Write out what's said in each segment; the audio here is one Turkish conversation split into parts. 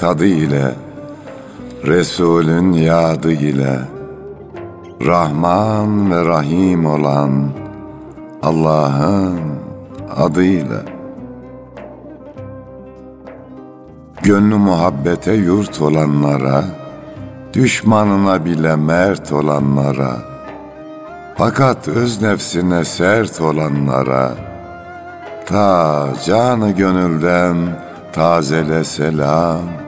tadı ile Resulün yadı ile Rahman ve Rahim olan Allah'ın adıyla. Gönlü muhabbete yurt olanlara Düşmanına bile mert olanlara Fakat öz nefsine sert olanlara Ta canı gönülden tazele selam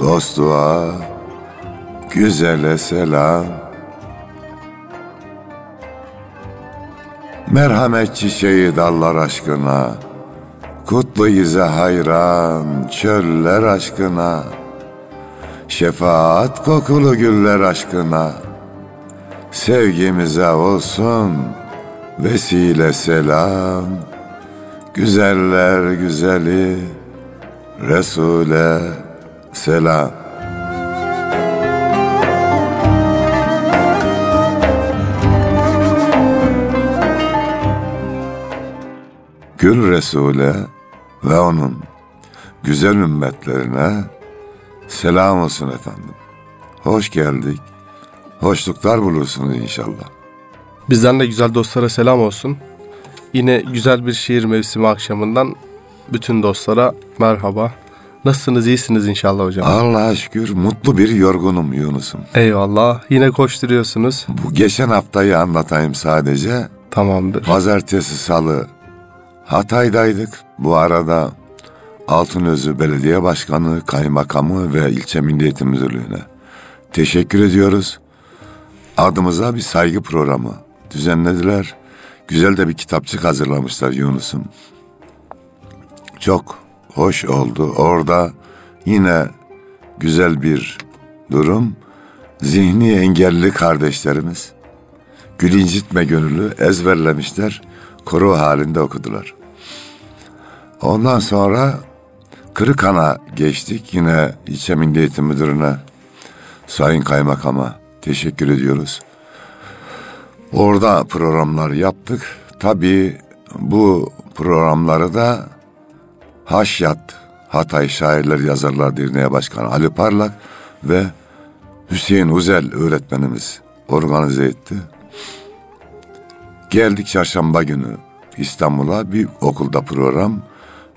dostluğa, güzele selam. Merhamet çiçeği dallar aşkına Kutlu yüze hayran çöller aşkına. Şefaat kokulu güller aşkına Sevgimize olsun vesile selam. Güzeller güzeli Resul'e selam Gül Resul'e ve onun güzel ümmetlerine selam olsun efendim. Hoş geldik. Hoşluklar bulursunuz inşallah. Bizden de güzel dostlara selam olsun. Yine güzel bir şiir mevsimi akşamından bütün dostlara merhaba. Nasılsınız? iyisiniz inşallah hocam. Allah'a şükür mutlu bir yorgunum Yunus'um. Eyvallah. Yine koşturuyorsunuz. Bu geçen haftayı anlatayım sadece. Tamamdır. Pazartesi, salı Hatay'daydık. Bu arada Altınözü Belediye Başkanı, Kaymakamı ve İlçe Milli Eğitim Müdürlüğü'ne teşekkür ediyoruz. Adımıza bir saygı programı düzenlediler. Güzel de bir kitapçık hazırlamışlar Yunus'um. Çok hoş oldu. Orada yine güzel bir durum. Zihni engelli kardeşlerimiz gül incitme gönüllü ezberlemişler. Koro halinde okudular. Ondan sonra Kırıkan'a geçtik. Yine İlçe Milli Eğitim Müdürü'ne, Sayın Kaymakam'a teşekkür ediyoruz. Orada programlar yaptık. Tabii bu programları da Haşyat Hatay Şairler Yazarlar Derneği Başkanı Ali Parlak ve Hüseyin Uzel öğretmenimiz organize etti. Geldik çarşamba günü İstanbul'a bir okulda program.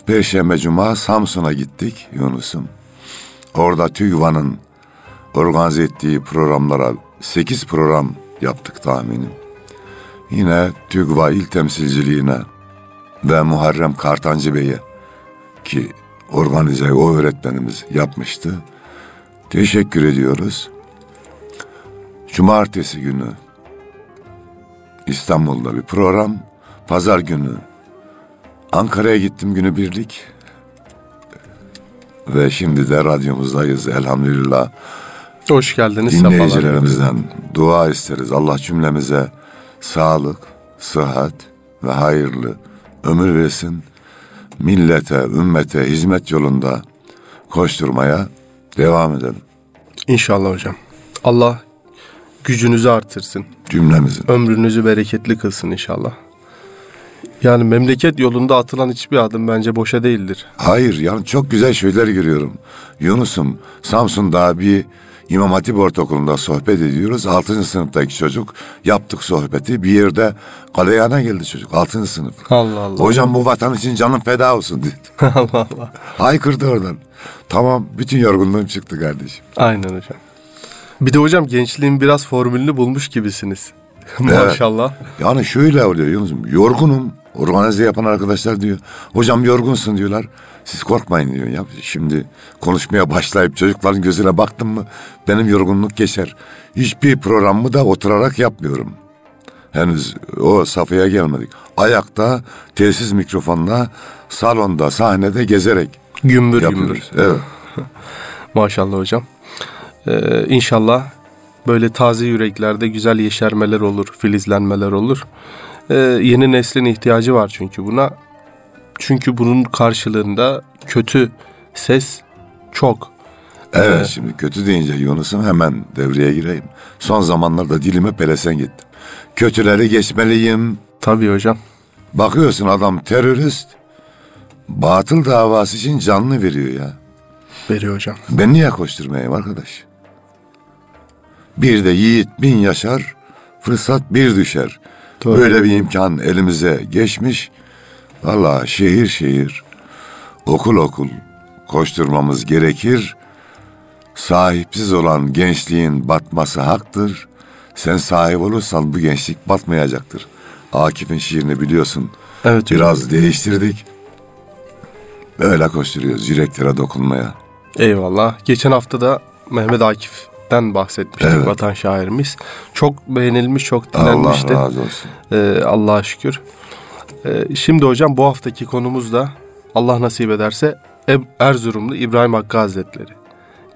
Perşembe Cuma Samsun'a gittik Yunus'um. Orada TÜGVA'nın organize ettiği programlara 8 program yaptık tahminim. Yine TÜGVA il temsilciliğine ve Muharrem Kartancı Bey'e ki organize o öğretmenimiz yapmıştı. Teşekkür ediyoruz. Cumartesi günü İstanbul'da bir program. Pazar günü Ankara'ya gittim günü birlik. Ve şimdi de radyomuzdayız elhamdülillah. Hoş geldiniz. Dinleyicilerimizden dua isteriz. Allah cümlemize sağlık, sıhhat ve hayırlı ömür versin. Millete, ümmete hizmet yolunda koşturmaya devam edelim. İnşallah hocam. Allah gücünüzü artırsın. Cümlemizin. Ömrünüzü bereketli kılsın inşallah. Yani memleket yolunda atılan hiçbir adım bence boşa değildir. Hayır yani çok güzel şeyler görüyorum. Yunus'um Samsun'da bir İmam Hatip Ortaokulu'nda sohbet ediyoruz. 6. sınıftaki çocuk yaptık sohbeti. Bir yerde galeyana geldi çocuk 6. sınıf. Allah Allah. Hocam bu vatan için canım feda olsun dedi. Allah Allah. Haykırdı oradan. Tamam bütün yorgunluğum çıktı kardeşim. Aynen hocam. Bir de hocam gençliğin biraz formülünü bulmuş gibisiniz. Maşallah. Yani şöyle oluyor Yunus'um. Yorgunum. Organize yapan arkadaşlar diyor. Hocam yorgunsun diyorlar. Siz korkmayın diyor ya. Şimdi konuşmaya başlayıp çocukların gözüne baktım mı benim yorgunluk geçer. Hiçbir programımı da oturarak yapmıyorum. Henüz o safhaya gelmedik. Ayakta, telsiz mikrofonla, salonda, sahnede gezerek Gümbür yapıyoruz. gümbür. Evet. Maşallah hocam. Ee, inşallah böyle taze yüreklerde güzel yeşermeler olur, filizlenmeler olur. Ee, yeni neslin ihtiyacı var çünkü buna. Çünkü bunun karşılığında kötü ses çok. Evet şimdi kötü deyince Yunus'um hemen devreye gireyim. Son zamanlarda dilime pelesen gittim. Kötüleri geçmeliyim. Tabii hocam. Bakıyorsun adam terörist. Batıl davası için canını veriyor ya. Veriyor hocam. Ben niye koşturmayayım arkadaş? Bir de yiğit bin yaşar, fırsat bir düşer. Doğru. Böyle bir imkan elimize geçmiş. Valla şehir şehir, okul okul koşturmamız gerekir. Sahipsiz olan gençliğin batması haktır. Sen sahip olursan bu gençlik batmayacaktır. Akif'in şiirini biliyorsun. Evet. Biraz değiştirdik. Böyle koşturuyoruz yüreklere dokunmaya. Eyvallah. Geçen hafta da Mehmet Akif'ten bahsetmiştik Evet. vatan şairimiz. Çok beğenilmiş, çok Allah dinlenmişti. razı olsun. Ee, Allah'a şükür. Ee, şimdi hocam bu haftaki konumuz da Allah nasip ederse Erzurumlu İbrahim Hakkı Hazretleri.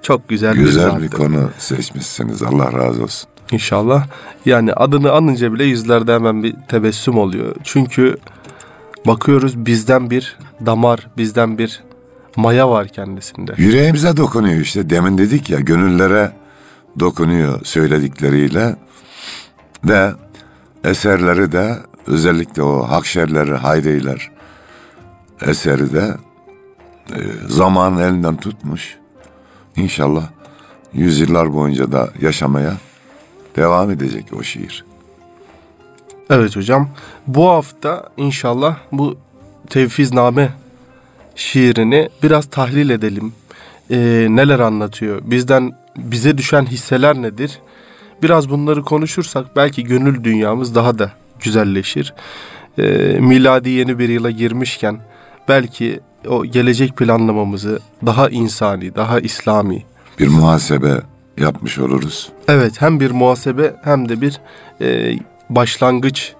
Çok güzel, bir Güzel zattır. bir konu seçmişsiniz. Allah razı olsun. İnşallah. Yani adını anınca bile yüzlerde hemen bir tebessüm oluyor. Çünkü bakıyoruz bizden bir damar, bizden bir maya var kendisinde. Yüreğimize dokunuyor işte. Demin dedik ya gönüllere dokunuyor söyledikleriyle. Ve eserleri de özellikle o Hakşerleri, Hayriler eseri de e, zamanın elinden tutmuş. İnşallah yüzyıllar boyunca da yaşamaya devam edecek o şiir. Evet hocam. Bu hafta inşallah bu Tevfizname şiirini biraz tahlil edelim. Ee, neler anlatıyor? Bizden bize düşen hisseler nedir? Biraz bunları konuşursak belki gönül dünyamız daha da güzelleşir. Ee, miladi yeni bir yıla girmişken belki o gelecek planlamamızı daha insani, daha İslami, Bir muhasebe yapmış oluruz. Evet hem bir muhasebe hem de bir e, başlangıç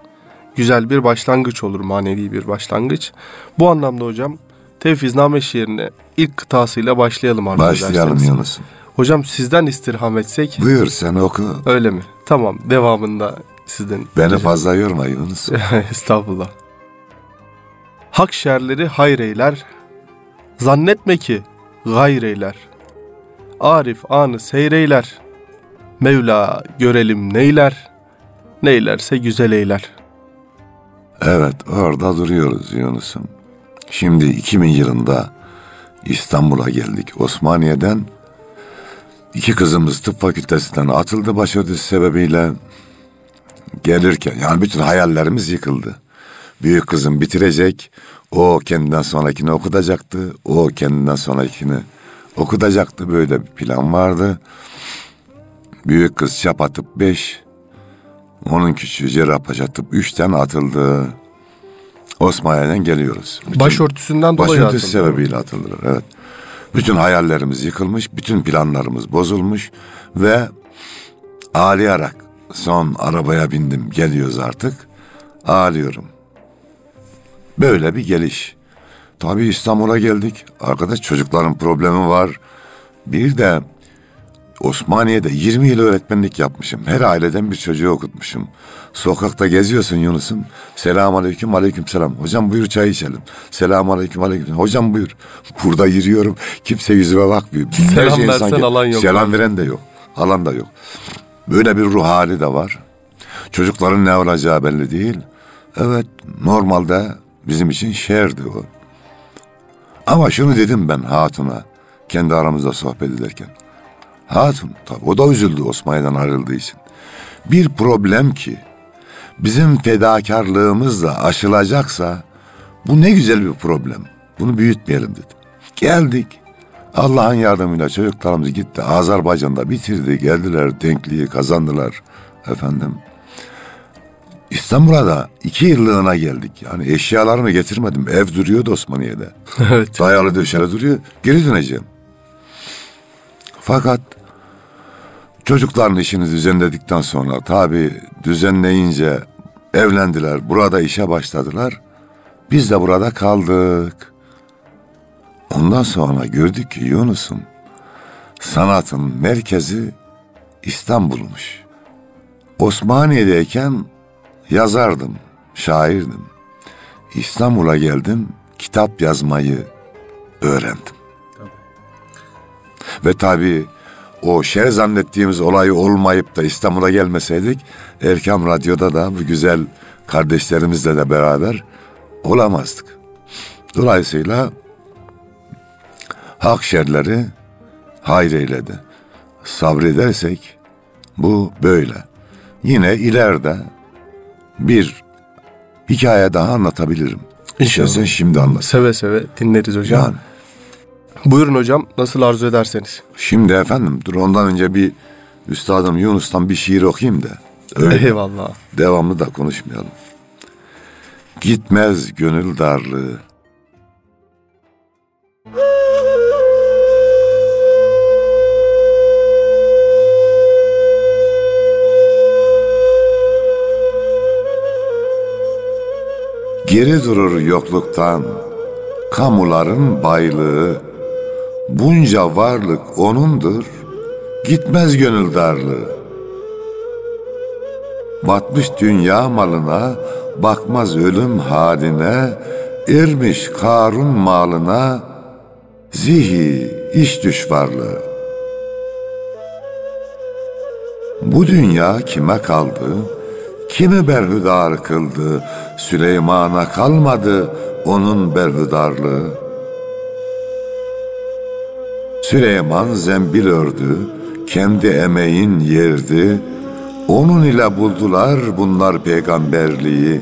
güzel bir başlangıç olur manevi bir başlangıç. Bu anlamda hocam Tevfizname şiirine ilk kıtasıyla başlayalım arzu Başlayalım. Yunus'um. Hocam sizden istirham etsek Buyur sen oku. öyle mi? Tamam devamında sizden. Beni fazla yorma Yunus. Estağfurullah. Hak şerleri hayreyler, zannetme ki gayreyler. Arif anı seyreyler, Mevla görelim neyler, neylerse güzel eyler. Evet orada duruyoruz Yunus'um. Şimdi 2000 yılında İstanbul'a geldik. Osmaniye'den iki kızımız tıp fakültesinden atıldı başörtüsü sebebiyle gelirken yani bütün hayallerimiz yıkıldı. Büyük kızım bitirecek. O kendinden sonrakini okutacaktı. O kendinden sonrakini okutacaktı. Böyle bir plan vardı. Büyük kız çap atıp beş. Onun küçüğü Cerrahpaşa tıp üçten atıldı. Osmaniye'den geliyoruz. Bütün- Başörtüsünden dolayı Başörtüsü atıldı. sebebiyle atıldılar. Evet. Bütün hayallerimiz yıkılmış, bütün planlarımız bozulmuş ve ağlayarak son arabaya bindim. Geliyoruz artık. Ağlıyorum. Böyle bir geliş. Tabii İstanbul'a geldik. Arkadaş çocukların problemi var. Bir de Osmaniye'de 20 yıl öğretmenlik yapmışım. Her aileden bir çocuğu okutmuşum. Sokakta geziyorsun Yunus'um. Selam aleyküm aleyküm selam. Hocam buyur çay içelim. Selam aleyküm aleyküm. Hocam buyur. Burada yürüyorum. Kimse yüzüme bakmıyor. Selam insan versen gel- alan yok. Selam veren de yok. Alan da yok. Böyle bir ruh hali de var. Çocukların ne olacağı belli değil. Evet normalde bizim için şerdi o. Ama şunu dedim ben Hatun'a kendi aramızda sohbet ederken. Hatun tabii o da üzüldü Osmanlı'dan ayrıldığı için. Bir problem ki bizim fedakarlığımızla aşılacaksa bu ne güzel bir problem. Bunu büyütmeyelim dedim. Geldik. Allah'ın yardımıyla çocuklarımız gitti. Azerbaycan'da bitirdi. Geldiler denkliği kazandılar. Efendim. İstanbul'a da iki yıllığına geldik. Yani eşyalarımı getirmedim. Ev duruyordu Osmaniye'de. evet. Dayalı döşeli duruyor. Geri döneceğim. Fakat çocukların işini düzenledikten sonra tabi düzenleyince evlendiler. Burada işe başladılar. Biz de burada kaldık. Ondan sonra gördük ki Yunus'um sanatın merkezi İstanbul'muş. Osmaniye'deyken yazardım, şairdim. İstanbul'a geldim, kitap yazmayı öğrendim. Ve tabii o şer zannettiğimiz olay olmayıp da İstanbul'a gelmeseydik Erkam Radyo'da da bu güzel kardeşlerimizle de beraber olamazdık. Dolayısıyla hak şerleri hayır eyledi. Sabredersek bu böyle. Yine ileride bir hikaye daha anlatabilirim. İnşallah. İstersen şimdi anlat. Seve seve dinleriz hocam. Yani Buyurun hocam nasıl arzu ederseniz. şimdi efendim dur ondan önce bir üstadım Yunus'tan bir şiir okuyayım da. Öyle Eyvallah. devamlı da konuşmayalım. Gitmez gönül darlığı. Geri durur yokluktan kamuların baylığı. Bunca varlık onundur, gitmez gönül darlığı. Batmış dünya malına, bakmaz ölüm haline, ermiş Karun malına, zihi iş düşvarlığı. Bu dünya kime kaldı? Kimi berhudar kıldı? Süleyman'a kalmadı onun berhudarlığı. Süleyman zembil ördü, kendi emeğin yerdi. Onun ile buldular bunlar peygamberliği.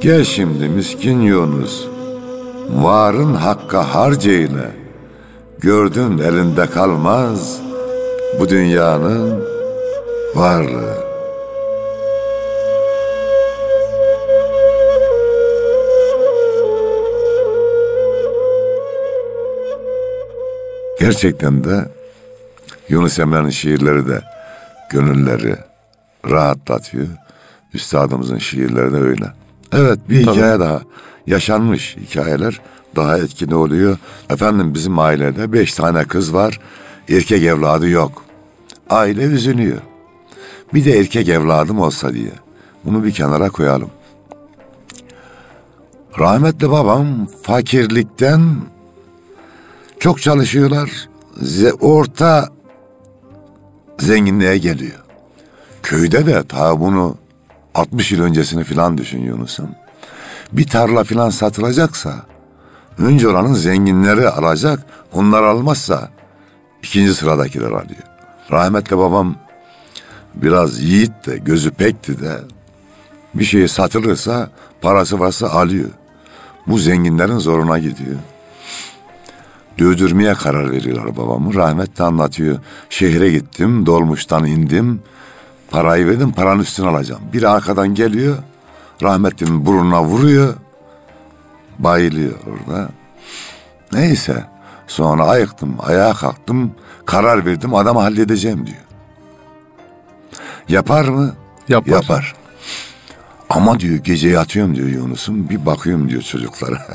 Gel şimdi miskin Yunus, varın hakka harceyle. Gördün elinde kalmaz bu dünyanın varlığı. Gerçekten de Yunus Emre'nin şiirleri de gönülleri rahatlatıyor. Üstadımızın şiirleri de öyle. Evet bir Tabii. hikaye daha. Yaşanmış hikayeler daha etkili oluyor. Efendim bizim ailede beş tane kız var. Erkek evladı yok. Aile üzülüyor. Bir de erkek evladım olsa diye. Bunu bir kenara koyalım. Rahmetli babam fakirlikten çok çalışıyorlar. Orta zenginliğe geliyor. Köyde de ta bunu 60 yıl öncesini filan düşün Yunus'um. Bir tarla filan satılacaksa önce oranın zenginleri alacak. Onlar almazsa ikinci sıradakiler alıyor. Rahmetli babam biraz yiğit de gözü pekti de bir şey satılırsa parası varsa alıyor. Bu zenginlerin zoruna gidiyor. Dövdürmeye karar veriyorlar babamı. Rahmetli anlatıyor. Şehre gittim, dolmuştan indim. Parayı verdim, paranın üstüne alacağım. Biri arkadan geliyor. Rahmetlinin burnuna vuruyor. Bayılıyor orada. Neyse. Sonra ayıktım, ayağa kalktım. Karar verdim, adamı halledeceğim diyor. Yapar mı? Yapar. Yapar. Ama diyor gece yatıyorum diyor Yunus'um. Bir bakıyorum diyor çocuklara.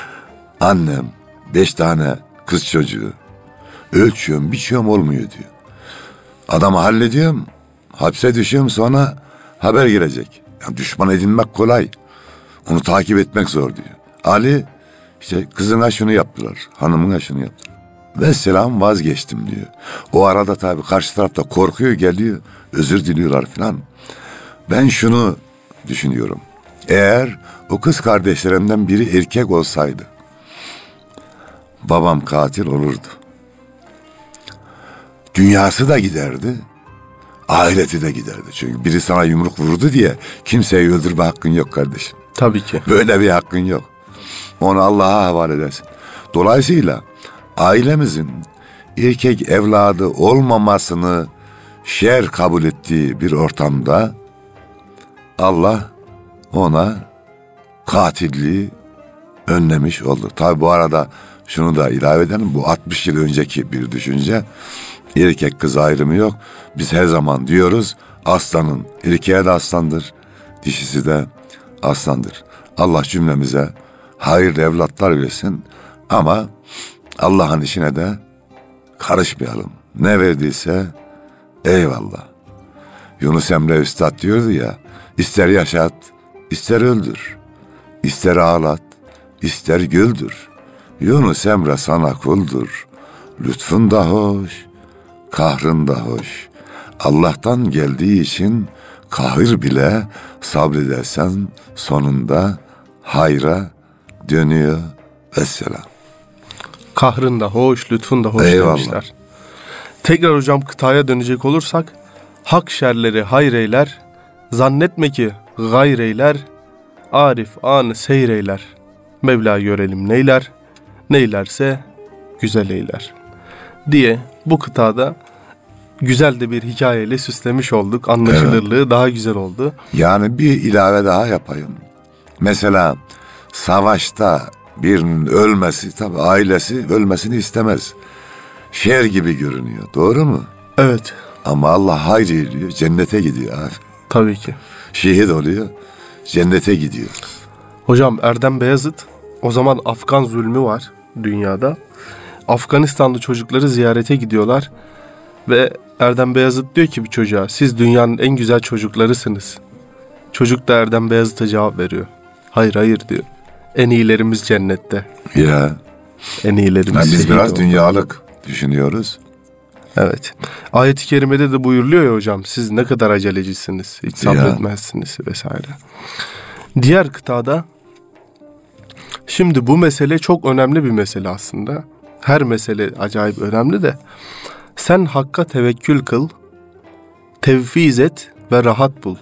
Annem beş tane kız çocuğu. Ölçüyorum, biçiyorum olmuyor diyor. Adamı hallediyorum. Hapse düşüyorum sonra haber gelecek. Ya düşman edinmek kolay. Onu takip etmek zor diyor. Ali işte kızına şunu yaptılar. Hanımına şunu yaptılar. Ve selam vazgeçtim diyor. O arada tabii karşı tarafta korkuyor geliyor. Özür diliyorlar filan. Ben şunu düşünüyorum. Eğer o kız kardeşlerimden biri erkek olsaydı babam katil olurdu. Dünyası da giderdi. Ahireti de giderdi. Çünkü biri sana yumruk vurdu diye kimseyi öldürme hakkın yok kardeşim. Tabii ki. Böyle bir hakkın yok. Onu Allah'a havale edersin. Dolayısıyla ailemizin erkek evladı olmamasını şer kabul ettiği bir ortamda Allah ona katilliği önlemiş oldu. Tabi bu arada şunu da ilave edelim. Bu 60 yıl önceki bir düşünce. Erkek kız ayrımı yok. Biz her zaman diyoruz aslanın erkeğe de aslandır, dişisi de aslandır. Allah cümlemize hayırlı evlatlar versin ama Allah'ın işine de karışmayalım. Ne verdiyse eyvallah. Yunus Emre Üstad diyordu ya, ister yaşat, ister öldür. ister ağlat, ister güldür. Yunus Emre sana kuldur. Lütfun da hoş, kahrın da hoş. Allah'tan geldiği için kahır bile sabredersen sonunda hayra dönüyor. Vesselam. Kahrın da hoş, lütfun da hoş Eyvallah. demişler. Tekrar hocam kıtaya dönecek olursak, hak şerleri hayreyler, zannetme ki gayreyler, arif anı seyreyler. Mevla görelim neyler, neylerse güzel eyler. Diye bu kıtada güzel de bir hikayeyle süslemiş olduk. Anlaşılırlığı daha güzel oldu. Yani bir ilave daha yapayım. Mesela savaşta birinin ölmesi tabi ailesi ölmesini istemez. Şer gibi görünüyor. Doğru mu? Evet, Ama Allah hayır ediyor. Cennete gidiyor abi. tabii ki. Şehit oluyor. Cennete gidiyor. Hocam Erdem Beyazıt o zaman Afgan zulmü var dünyada. Afganistanlı çocukları ziyarete gidiyorlar ve Erdem Beyazıt diyor ki bir çocuğa siz dünyanın en güzel çocuklarısınız. Çocuk da Erdem Beyazıt'a cevap veriyor. Hayır hayır diyor. En iyilerimiz cennette. Ya En iyilerimiz yani biz biraz oldu. dünyalık düşünüyoruz. Evet. Ayet-i kerimede de buyuruluyor ya hocam siz ne kadar acelecisiniz. Hiç Ya. sabretmezsiniz vesaire. Diğer kıtada şimdi bu mesele çok önemli bir mesele aslında. Her mesele acayip önemli de sen hakka tevekkül kıl, tevfiz et ve rahat bul.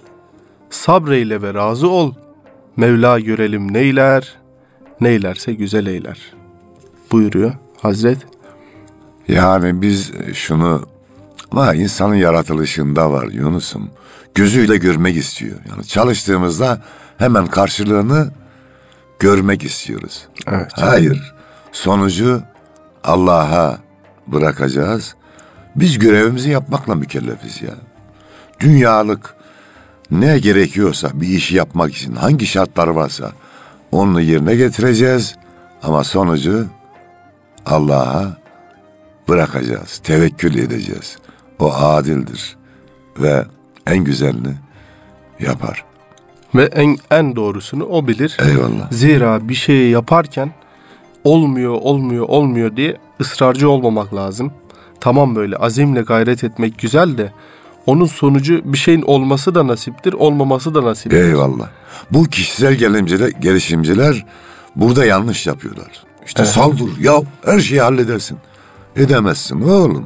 Sabreyle ve razı ol. Mevla görelim neyler, neylerse güzel eyler. Buyuruyor Hazret. Yani biz şunu ama insanın yaratılışında var Yunus'um. Gözüyle görmek istiyor. Yani çalıştığımızda hemen karşılığını görmek istiyoruz. Evet. Hayır. Sonucu Allah'a bırakacağız. Biz görevimizi yapmakla mükellefiz ya. Dünyalık ne gerekiyorsa bir işi yapmak için hangi şartlar varsa onu yerine getireceğiz. Ama sonucu Allah'a bırakacağız. Tevekkül edeceğiz. O adildir ve en güzelini yapar. Ve en, en doğrusunu o bilir. Eyvallah. Zira bir şeyi yaparken olmuyor, olmuyor, olmuyor diye ısrarcı olmamak lazım. Tamam böyle azimle gayret etmek güzel de onun sonucu bir şeyin olması da nasiptir, olmaması da nasiptir. Eyvallah. Bu kişisel gelimciler, gelişimciler burada yanlış yapıyorlar. İşte Evet. saldır ya her şeyi halledersin. Edemezsin oğlum.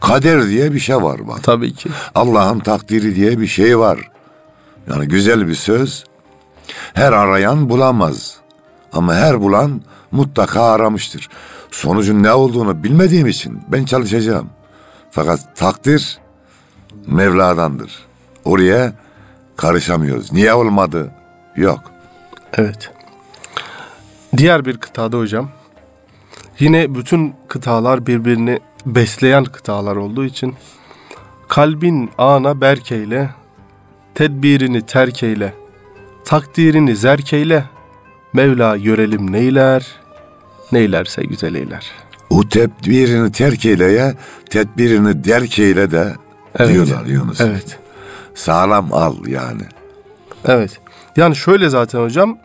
Kader diye bir şey var bak. Tabii ki. Allah'ın takdiri diye bir şey var. Yani güzel bir söz. Her arayan bulamaz. Ama her bulan mutlaka aramıştır. Sonucun ne olduğunu bilmediğim için ben çalışacağım. Fakat takdir Mevla'dandır. Oraya karışamıyoruz. Niye olmadı? Yok. Evet. Diğer bir kıtada hocam. Yine bütün kıtalar birbirini besleyen kıtalar olduğu için kalbin ana berkeyle, tedbirini terkeyle, takdirini zerkeyle, Mevla görelim neyler, neylerse güzel eyler. O tedbirini terk eyleye, tedbirini derk eyle de Evet. diyorlar Yunus. Evet. Sağlam al yani. Evet. Yani şöyle zaten hocam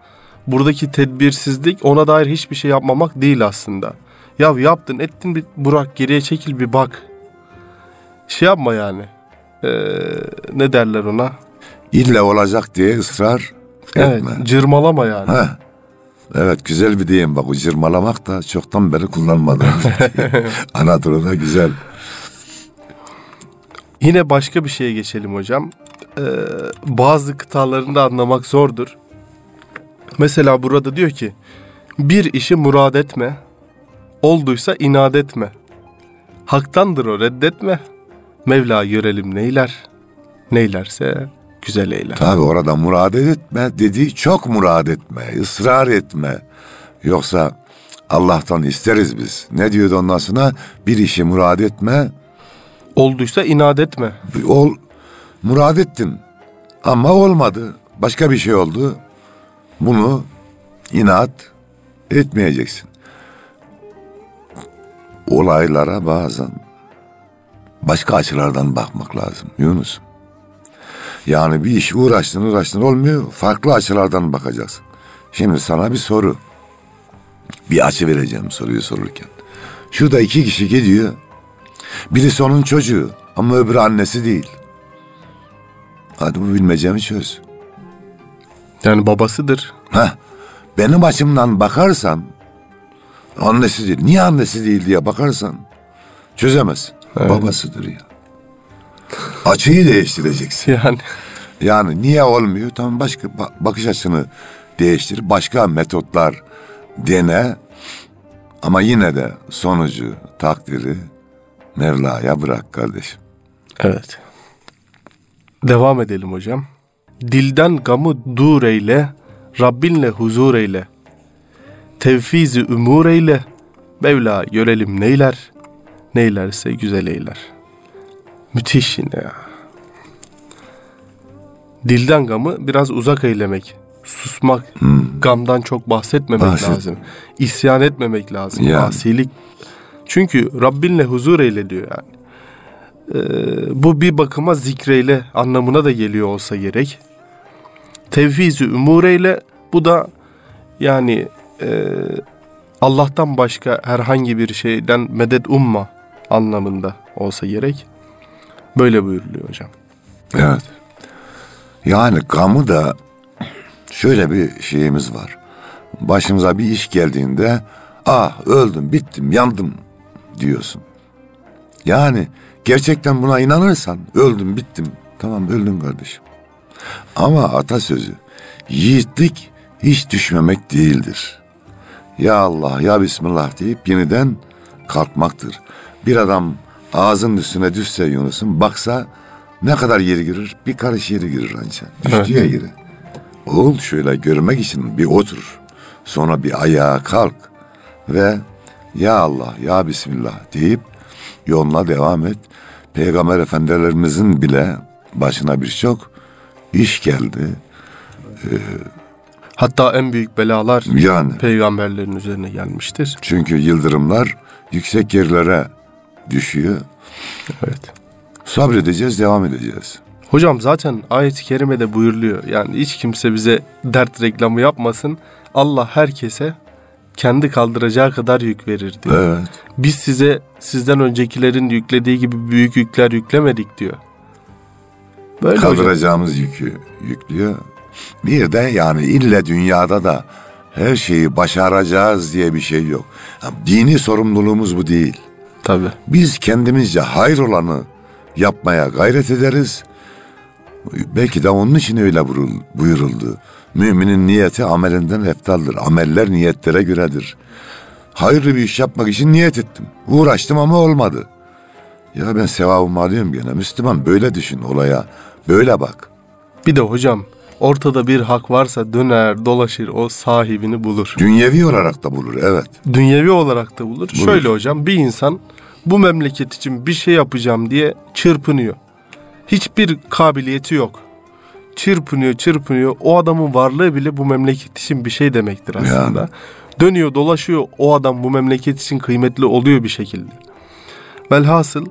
buradaki tedbirsizlik ona dair hiçbir şey yapmamak değil aslında. Ya yaptın ettin bir Burak geriye çekil bir bak. Şey yapma yani. Ee, ne derler ona? İlle olacak diye ısrar Evet etme. cırmalama yani. Ha. Evet güzel bir deyim bak o cırmalamak da çoktan beri kullanmadığımız. Anadolu'da güzel. Yine başka bir şeye geçelim hocam. Ee, bazı kıtalarını da anlamak zordur. Mesela burada diyor ki bir işi murad etme, olduysa inat etme. Haktandır o reddetme. Mevla görelim neyler, neylerse güzel eyler. Tabi orada murad etme dediği çok murad etme, ısrar etme. Yoksa Allah'tan isteriz biz. Ne diyordu ondan sonra? Bir işi murad etme, Olduysa inat etme. ol, murad ettin ama olmadı. Başka bir şey oldu. Bunu inat etmeyeceksin. olaylara bazen başka açılardan bakmak lazım Yunus. Yani bir iş uğraştın uğraştın olmuyor farklı açılardan bakacaksın. Şimdi sana bir soru. Bir açı vereceğim soruyu sorurken. Şurada iki kişi gidiyor. Birisi onun çocuğu ama öbürü annesi değil. Hadi bu bilmecemi çöz. Yani babasıdır. Heh, benim açımdan bakarsan annesi değil. Niye annesi değil diye bakarsan çözemezsin. Babasıdır ya. Açıyı değiştireceksin. Yani Yani niye olmuyor? Tamam başka ba- bakış açını değiştir. Başka metotlar dene. Ama yine de sonucu, takdiri Mevla'ya bırak kardeşim. evet. Devam edelim hocam. Dilden gamı dur eyle, Rabbinle huzur eyle. Tevfizi umur eyle, Mevla görelim neyler, neylerse güzel eyler. Müthiş yine ya. Dilden gamı biraz uzak eylemek. Susmak, gamdan çok bahsetmemek Bahset- lazım. İsyan etmemek lazım. Yani. Asilik. Çünkü Rabbinle huzur eyle diyor yani. Ee, bu bir bakıma zikreyle anlamına da geliyor olsa gerek. Tevfizi umur eyle bu da yani e, Allah'tan başka herhangi bir şeyden medet umma anlamında olsa gerek. Böyle buyuruluyor hocam. Evet. Yani gamı da şöyle bir şeyimiz var. Başımıza bir iş geldiğinde ah öldüm, bittim, yandım diyorsun. Yani gerçekten buna inanırsan öldüm, bittim. Tamam öldün kardeşim. Ama atasözü yiğitlik hiç düşmemek değildir. Ya Allah ya Bismillah deyip yeniden kalkmaktır. Bir adam ağzın üstüne düşse Yunus'un baksa ne kadar yeri girir? Bir karış yeri girir ancak. Düştüğü Evet. yeri. Oğul şöyle görmek için bir otur. Sonra bir ayağa kalk ve ya Allah ya Bismillah deyip yoluna devam et. Peygamber efendilerimizin bile başına birçok iş geldi. Hatta en büyük belalar Yani peygamberlerin üzerine gelmiştir. çünkü yıldırımlar yüksek yerlere düşüyor. Evet. Sabredeceğiz, devam edeceğiz. Hocam zaten ayet-i kerimede buyuruluyor. Yani hiç kimse bize dert reklamı yapmasın. Allah herkese kendi kaldıracağı kadar yük verir diyor. Evet. Biz size sizden öncekilerin yüklediği gibi büyük yükler yüklemedik diyor. Böyle hocam. Kaldıracağımız yükü yüklüyor. Bir de yani ille dünyada da her şeyi başaracağız diye bir şey yok. Dini sorumluluğumuz bu değil. Tabii. Biz kendimizce hayır olanı yapmaya gayret ederiz. Belki de onun için öyle buyurul- buyuruldu. Müminin niyeti amelinden eftaldır. Ameller niyetlere göredir. Hayırlı bir iş yapmak için niyet ettim. Uğraştım ama olmadı. Ya ben sevabımı alıyorum gene. Müslüman böyle düşün olaya. Böyle bak. Bir de hocam ortada bir hak varsa döner dolaşır o sahibini bulur. Dünyevi olarak da bulur evet. Dünyevi olarak da bulur. Şöyle hocam bir insan bu memleket için bir şey yapacağım diye çırpınıyor. Hiçbir kabiliyeti yok. Çırpınıyor çırpınıyor. O adamın varlığı bile bu memleket için bir şey demektir aslında. Yani. Dönüyor dolaşıyor o adam bu memleket için kıymetli oluyor bir şekilde. Velhasıl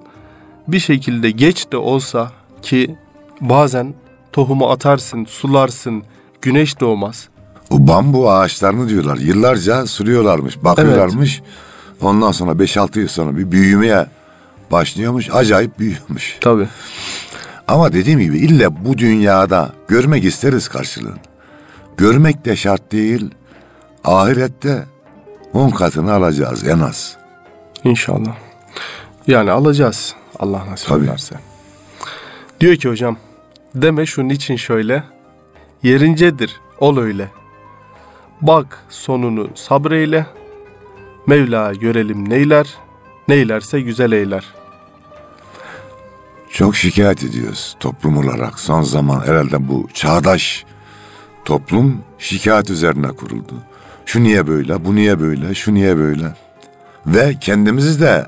bir şekilde geç de olsa ki bazen tohumu atarsın, sularsın, güneş doğmaz. O bambu ağaçlarını diyorlar. Yıllarca sürüyorlarmış, bakıyorlarmış. Ondan sonra 5-6 yıl sonra bir büyümeye başlıyormuş. Acayip büyüyormuş. Tabii. Ama dediğim gibi illa bu dünyada görmek isteriz karşılığını. Görmek de şart değil. Ahirette on katını alacağız en az. İnşallah. Yani alacağız Allah nasip Tabii. ederse. Diyor ki hocam deme şunun için şöyle yerincedir ol öyle. Bak sonunu sabreyle Mevla görelim neyler neylerse güzel eyler. Çok şikayet ediyoruz toplum olarak. Son zaman herhalde bu çağdaş toplum şikayet üzerine kuruldu. Şu niye böyle, bu niye böyle, şu niye böyle. Ve kendimizi de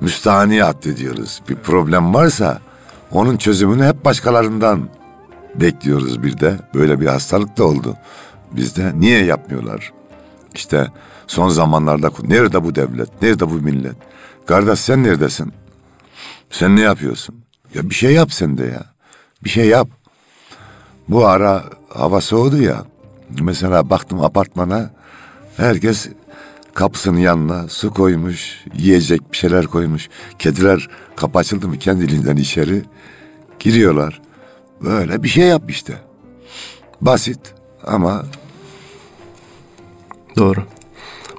müstahani addediyoruz. Bir problem varsa onun çözümünü hep başkalarından bekliyoruz bir de. Böyle bir hastalık da oldu bizde. Niye yapmıyorlar? İşte son zamanlarda nerede bu devlet? Nerede bu millet? Kardeş sen neredesin? Sen ne yapıyorsun? Ya bir şey yap sen de ya. Bir şey yap. Bu ara hava soğudu ya. Mesela baktım apartmana herkes kapısının yanına su koymuş, yiyecek bir şeyler koymuş. Kediler kapı açıldı mı kendiliğinden içeri giriyorlar. Böyle bir şey yap işte. Basit ama Doğru.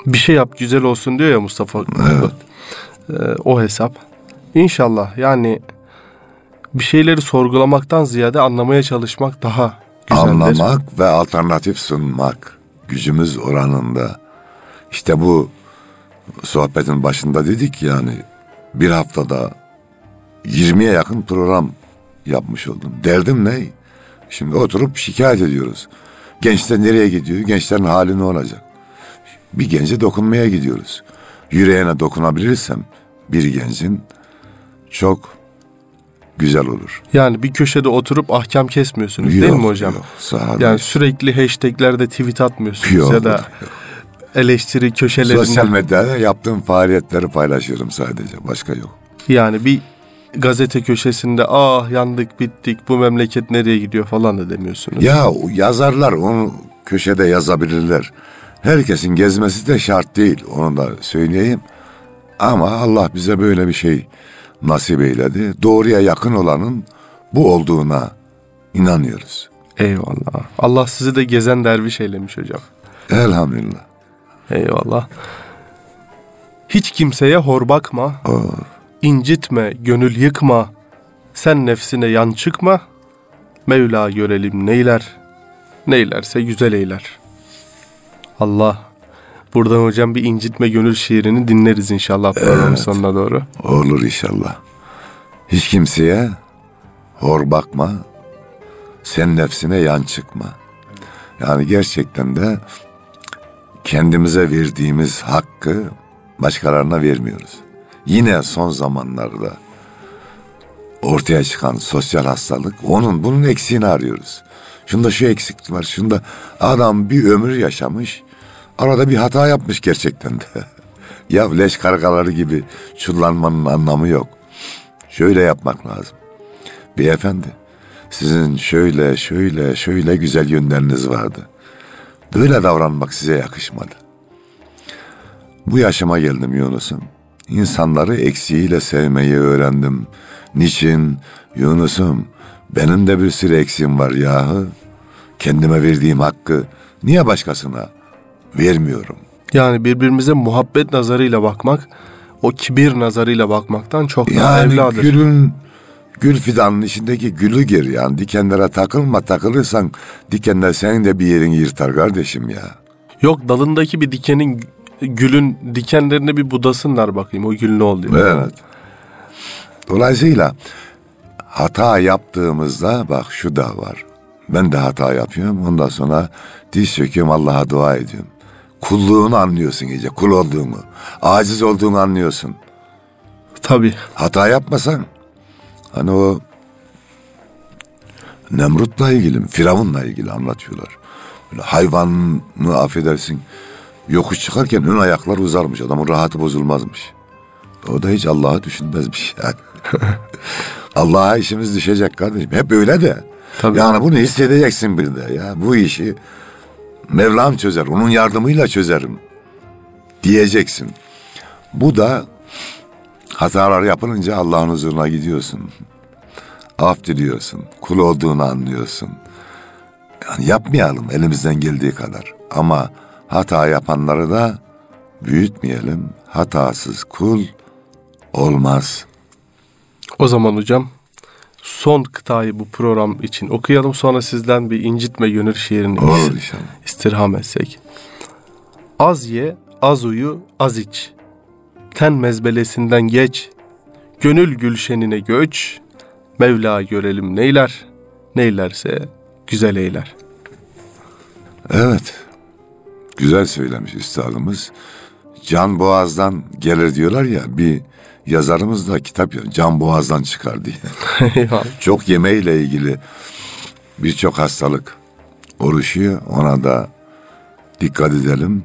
Bir şey yap güzel olsun diyor ya Mustafa. Ee, o hesap. İnşallah yani bir şeyleri sorgulamaktan ziyade anlamaya çalışmak daha güzeldir. anlamak ve alternatif sunmak gücümüz oranında. İşte bu sohbetin başında dedik yani bir haftada 20'ye yakın program yapmış oldum. Derdim ne? Şimdi oturup şikayet ediyoruz. Gençler nereye gidiyor? Gençlerin hali ne olacak? Bir gence dokunmaya gidiyoruz. Yüreğine dokunabilirsem bir gencin çok güzel olur. Yani bir köşede oturup ahkam kesmiyorsunuz değil Yok, mi hocam? yok, sahada. Yani sürekli hashtaglerde tweet atmıyorsunuz Yok, ya da eleştiri köşelerinde. Sosyal medyada yaptığım faaliyetleri paylaşıyorum sadece. Başka yok. Yani bir gazete köşesinde ah yandık bittik bu memleket nereye gidiyor falan da demiyorsunuz. Ya yazarlar onu köşede yazabilirler. Herkesin gezmesi de şart değil. Onu da söyleyeyim. Ama Allah bize böyle bir şey nasip eyledi. Doğruya yakın olanın bu olduğuna inanıyoruz. Eyvallah. Allah sizi de gezen derviş eylemiş hocam. Elhamdülillah. Eyvallah. Hiç kimseye hor bakma. incitme, gönül yıkma. Sen nefsine yan çıkma. Mevla görelim neyler. Neylerse güzel eyler. Allah. Buradan hocam bir incitme gönül şiirini dinleriz inşallah programın Evet. sonuna doğru. Olur inşallah. Hiç kimseye hor bakma. Sen nefsine yan çıkma. Yani gerçekten de kendimize verdiğimiz hakkı başkalarına vermiyoruz. Yine son zamanlarda ortaya çıkan sosyal hastalık onun bunun eksiğini arıyoruz. Şunda şu eksiklik var. Şunda adam bir ömür yaşamış. Arada bir hata yapmış gerçekten de. ya leş kargaları gibi çullanmanın anlamı yok. Şöyle yapmak lazım. Beyefendi sizin şöyle şöyle şöyle güzel yönleriniz vardı. Böyle davranmak size yakışmadı. Bu yaşıma geldim Yunus'um. İnsanları eksiğiyle sevmeyi öğrendim. Niçin? Yunus'um benim de bir sürü eksiğim var yahu. Kendime verdiğim hakkı niye başkasına vermiyorum? Yani birbirimize muhabbet nazarıyla bakmak, o kibir nazarıyla bakmaktan çok daha Yani evladır. gülün gül fidanın içindeki gülü gir yani dikenlere takılma takılırsan dikenler senin de bir yerin yırtar kardeşim ya. Yok dalındaki bir dikenin gülün dikenlerine bir budasınlar bakayım o gül ne oluyor. Evet. Dolayısıyla hata yaptığımızda bak şu da var. Ben de hata yapıyorum. Ondan sonra diz çöküyorum Allah'a dua ediyorum. Kulluğunu anlıyorsun iyice. Kul olduğunu. Aciz olduğunu anlıyorsun. Tabii. Hata yapmasan hani o Nemrut'la ilgili? Firavun'la ilgili anlatıyorlar. Böyle hayvanını affedersin yokuş çıkarken ön ayaklar uzarmış. Adamın rahatı bozulmazmış. O da hiç Allah'ı düşünmezmiş yani. Allah'a işimiz düşecek kardeşim. Hep öyle de. Tabii. Yani bunu hissedeceksin bir de ya. Bu işi Mevlam çözer. Onun yardımıyla çözerim. Diyeceksin. Bu da hatalar yapılınca Allah'ın huzuruna gidiyorsun. Af diliyorsun. Kul olduğunu anlıyorsun. Yani yapmayalım elimizden geldiği kadar. Ama hata yapanları da büyütmeyelim. Hatasız kul olmaz. O zaman hocam son kıtayı bu program için okuyalım. Sonra sizden bir incitme gönül şiirini Olur inşallah. istirham etsek. Az ye, az uyu, az iç. Ten mezbelesinden geç. Gönül gülşenine göç. Mevla görelim neyler. Neylerse güzel eyler. Evet. Güzel söylemiş üstadımız. Can boğazdan gelir diyorlar ya bir yazarımız da kitap yazıyor. Can boğazdan çıkar diye. Çok yemeğiyle ilgili birçok hastalık oluşuyor. Ona da dikkat edelim.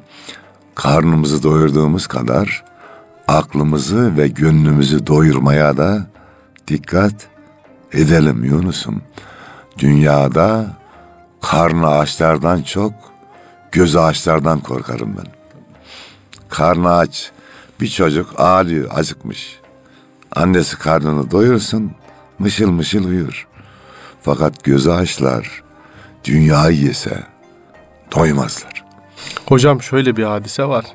karnımızı doyurduğumuz kadar aklımızı ve gönlümüzü doyurmaya da dikkat edelim Yunus'um. Dünyada karnı açlardan çok gözü açlardan korkarım ben. Karnı aç bir çocuk ağlıyor acıkmış. Annesi karnını doyursun mışıl mışıl uyur. Fakat gözü açlar dünyayı yese doymazlar. Hocam şöyle bir hadise var.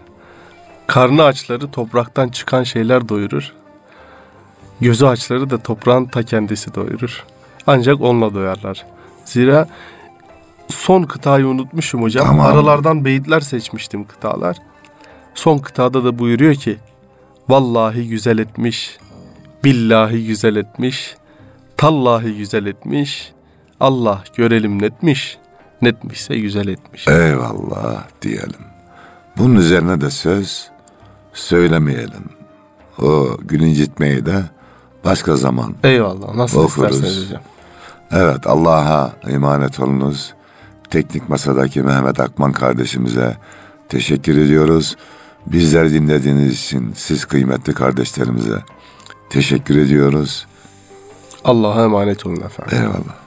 Karnı açları topraktan çıkan şeyler doyurur. Gözü açları da toprağın ta kendisi doyurur. Ancak onunla doyarlar. Zira son kıtayı unutmuşum hocam. Tamam. Aralardan beyitler seçmiştim kıtalar. Son kıtada da buyuruyor ki Vallahi güzel etmiş, billahi güzel etmiş, tallahi güzel etmiş, Allah görelim netmiş, netmişse güzel etmiş. Eyvallah diyelim. Bunun üzerine de söz söylemeyelim. O gün incitmeyi de başka zaman. Eyvallah. Nasıl Okuruz. isterseniz hocam. Evet Allah'a emanet olunuz. Teknik Masa'daki Mehmet Akman kardeşimize teşekkür ediyoruz. Bizleri dinlediğiniz için siz kıymetli kardeşlerimize teşekkür ediyoruz. Allah'a emanet olun efendim. Eyvallah.